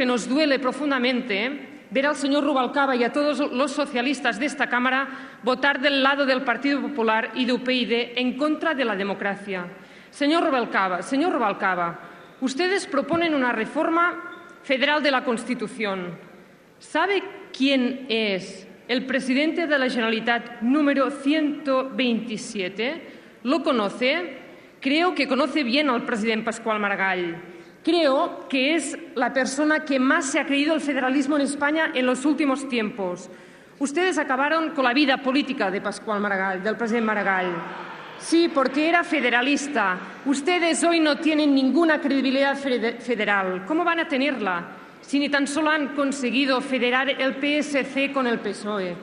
que nos duele profundamente ver al señor Rubalcaba y a todos los socialistas de esta Cámara votar del lado del Partido Popular y de UPyD en contra de la democracia. Señor Rubalcaba, señor Rubalcaba, ustedes proponen una reforma federal de la Constitución. ¿Sabe quién es el presidente de la Generalitat número 127? ¿Lo conoce? Creo que conoce bien al presidente Pascual Maragall. Creo que es la persona que más se ha creído el federalismo en España en los últimos tiempos. Ustedes acabaron con la vida política de Pascual Maragall, del presidente Maragall. Sí, porque era federalista. Ustedes hoy no tienen ninguna credibilidad federal. ¿Cómo van a tenerla si ni tan solo han conseguido federar el PSC con el PSOE?